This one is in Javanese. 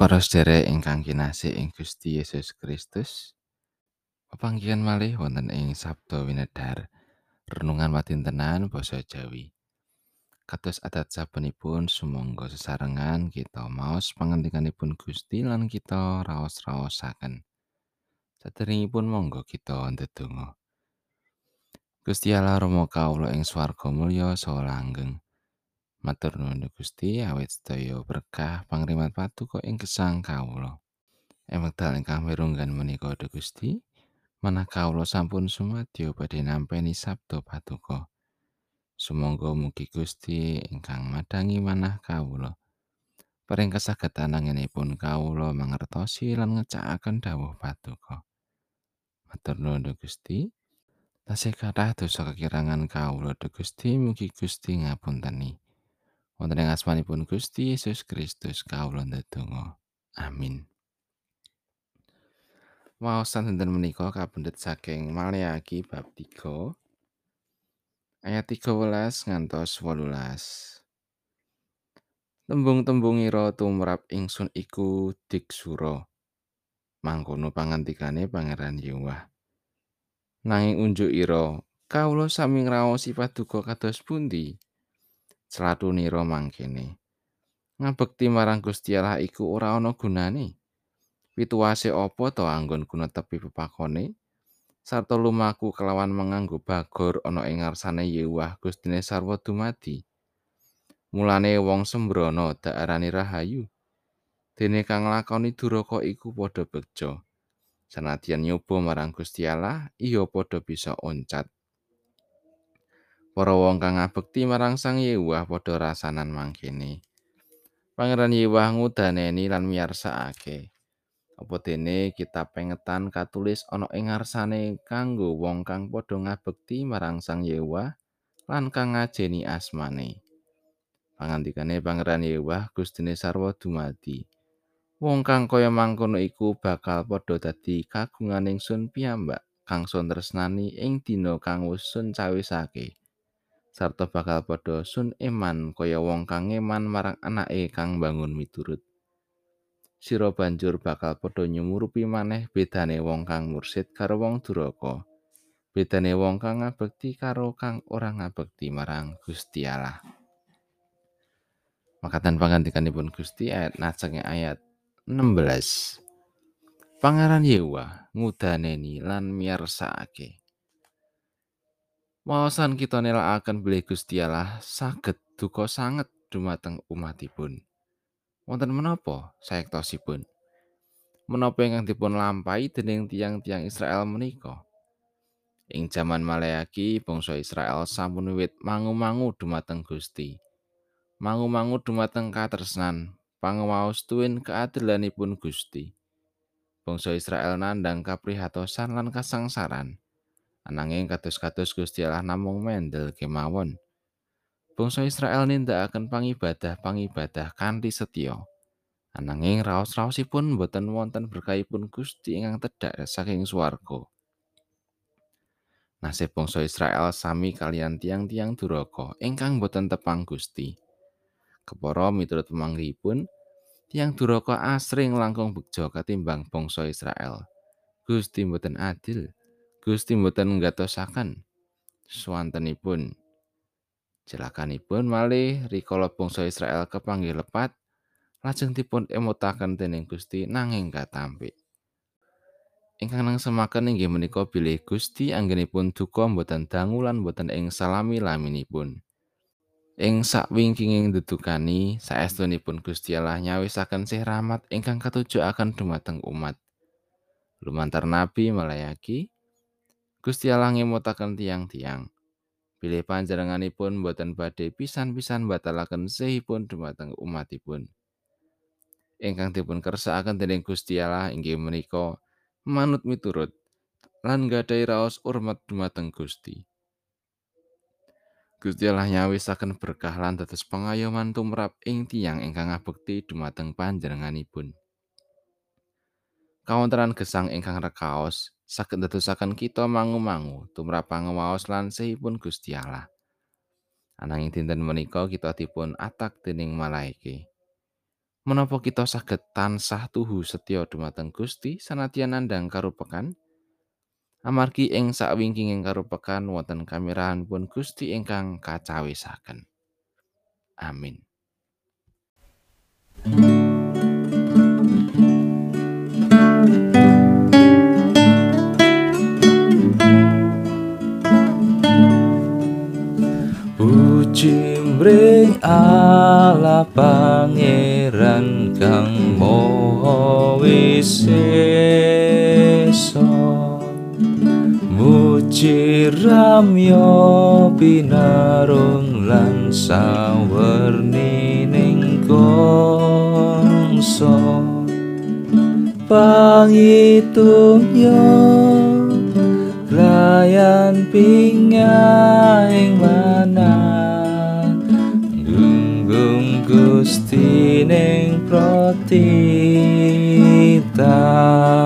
Para sedherek ingkang kinasih ing Gusti Yesus Kristus. Pepanggihan malih wonten ing Sabda Winedhar. Renungan Wadintenan basa Jawi. Kados adat sabenipun sumangga sesarengan kita maos pangandikanipun Gusti lan kita raos-raosaken. Saderengipun monggo kita ndedonga. Gusti Allah Rama kawula ing swarga mulya saha langgeng. Matur nuwun Gusti awit sedaya berkah pangrimat paduka ing gesang kawula. Ing wekdal ingkang mirunggan menika Gusti, manah kawula sampun sumadyo badhe nampi sabda paduka. Sumangga mugi Gusti ingkang madangi manah kawula. Paring kasagedan anginipun kawula mangertosi lan ngecakaken dawuh paduka. Matur nuwun Gusti. Tasih kathah dosa kekirangan kawula Gusti mugi Gusti ngapunteni. Wonten ing asmanipun Gusti Yesus Kristus kawula ndedonga. Amin. Waosan dinten menika kabendhet saking Maleaki bab 3 ayat 13 ngantos 18. Tembung-tembungira tumrap ingsun iku diksura. Mangkono pangantikane Pangeran Yewah. Nanging unjuk ira, kawula sami ngraosi paduka kados pundi? Slatunira mangkene. Ngabekti marang Gusti Allah iku ora ana gunane. Pituwase apa to anggon guna tepi pepakone? Sarta lumaku kelawan menganggo bagor ana ing ngarsane Yewah Gustine sarwa dumadi. Mulane wong sembrono daerani rahayu. Dene kang lakoni duraka iku padha bejo. Sanadyan nyoba marang Gusti Allah, iya padha bisa oncat. Para wong kang ngabekti marang Sang Yewah padha rasanan mangkene. Pangeran Yewah ngudaneni lan miyarsakake. Apa dene kitab pengetan katulis ana ing ngarsane kanggo wong kang padha ngabekti marang Sang Yewah lan kang ngajeni asmane. Pangandikane Pangeran Yewah Gustine sarwa dumadi. Wong kang kaya mangkono iku bakal padha dadi kagunganing sun piyambak kang sun tresnani ing dina kang wis sun cawisake. Sarta bakal padha sun eman kaya wong kang eman marang anake kang bangun miturut. Sira banjur bakal padha nyumurupi maneh bedane wong kang mursid karo wong duraka. Bedane wong kang ngabekti karo kang ora ngabekti marang Gusti Allah. Makatan pangandikanipun Gusti ayat najeng ayat 16. Pangeran Yewa ngudaneni lan miyarsakake. Wawasan kita nelakaken bilih Gusti Allah saged duka sanget dumateng umatipun. Wonten menapa saektosipun? Menapa ingkang dipun lampahi dening tiang-tiang Israel menika? Ing jaman Maleaki, bangsa Israel sampun wiwit mangu-mangu dumateng Gusti. Mangu-mangu dumateng katresnan, pangawaos tuwin keadilanipun Gusti. Bangsa Israel nandang kaprihatosan lan kasangsaran. Ananging kados-kados Gusti Allah namung mendel kemawon. Bangsa Israel nindakaken pangibadah-pangibadah kanthi setya. Ananging raos-raosipun boten wonten berkahipun Gusti ingkang tedhak saking swarga. Nasib bangsa Israel sami kalian tiang-tiang duraka ingkang boten tepang Gusti. Kepara miturut pemanggihipun, tiang duraka asring langkung bejo katimbang bangsa Israel. Gusti boten adil. Gusti mboten nggatosaken swantenipun. Celakanipun malih rikala bangsa Israel kepanggih lepat lajeng dipun emutaken dening Gusti nanging katampi. Ingkang nang semaken inggih menika bilih Gusti anggenipun duka mboten dangu lan mboten ing salami laminipun. Ing sakwingkinging dedukani saestunipun Gusti Allah nyawisaken sih rahmat ingkang katujuaken dumateng umat. Lumantar nabi melayaki, Gusti Allah ngemutaken tiang-tiang. Bilih panjenenganipun boten badhe pisan-pisan batalaken sehipun dumateng umatipun. Ingkang dipun kersakaken dening Gusti Allah inggih menika manut miturut lan gadhahi raos urmat dumateng Gusti. Gusti Allah nyawisaken berkah lan dados pengayoman tumrap ing tiang ingkang ngabekti dumateng panjenenganipun. Kawontenan gesang ingkang rekaos saged ndadosaken kita mangu-mangu tumrap pangawaos lan sehipun Gusti Allah. Ananging dinten menika kita dipun atak dening malaike. Menapa kita saged tansah tuhu setya dumateng Gusti sanadyan nandhang karupekan? Amargi ing sakwingkinging karupekan wonten kamirahanipun Gusti ingkang kacawisaken. Amin. Puji maha wisesa Muji ramya pinarung lan sawernining kongso Pangitunya layan pingaing mana Gunggung gusti ning down.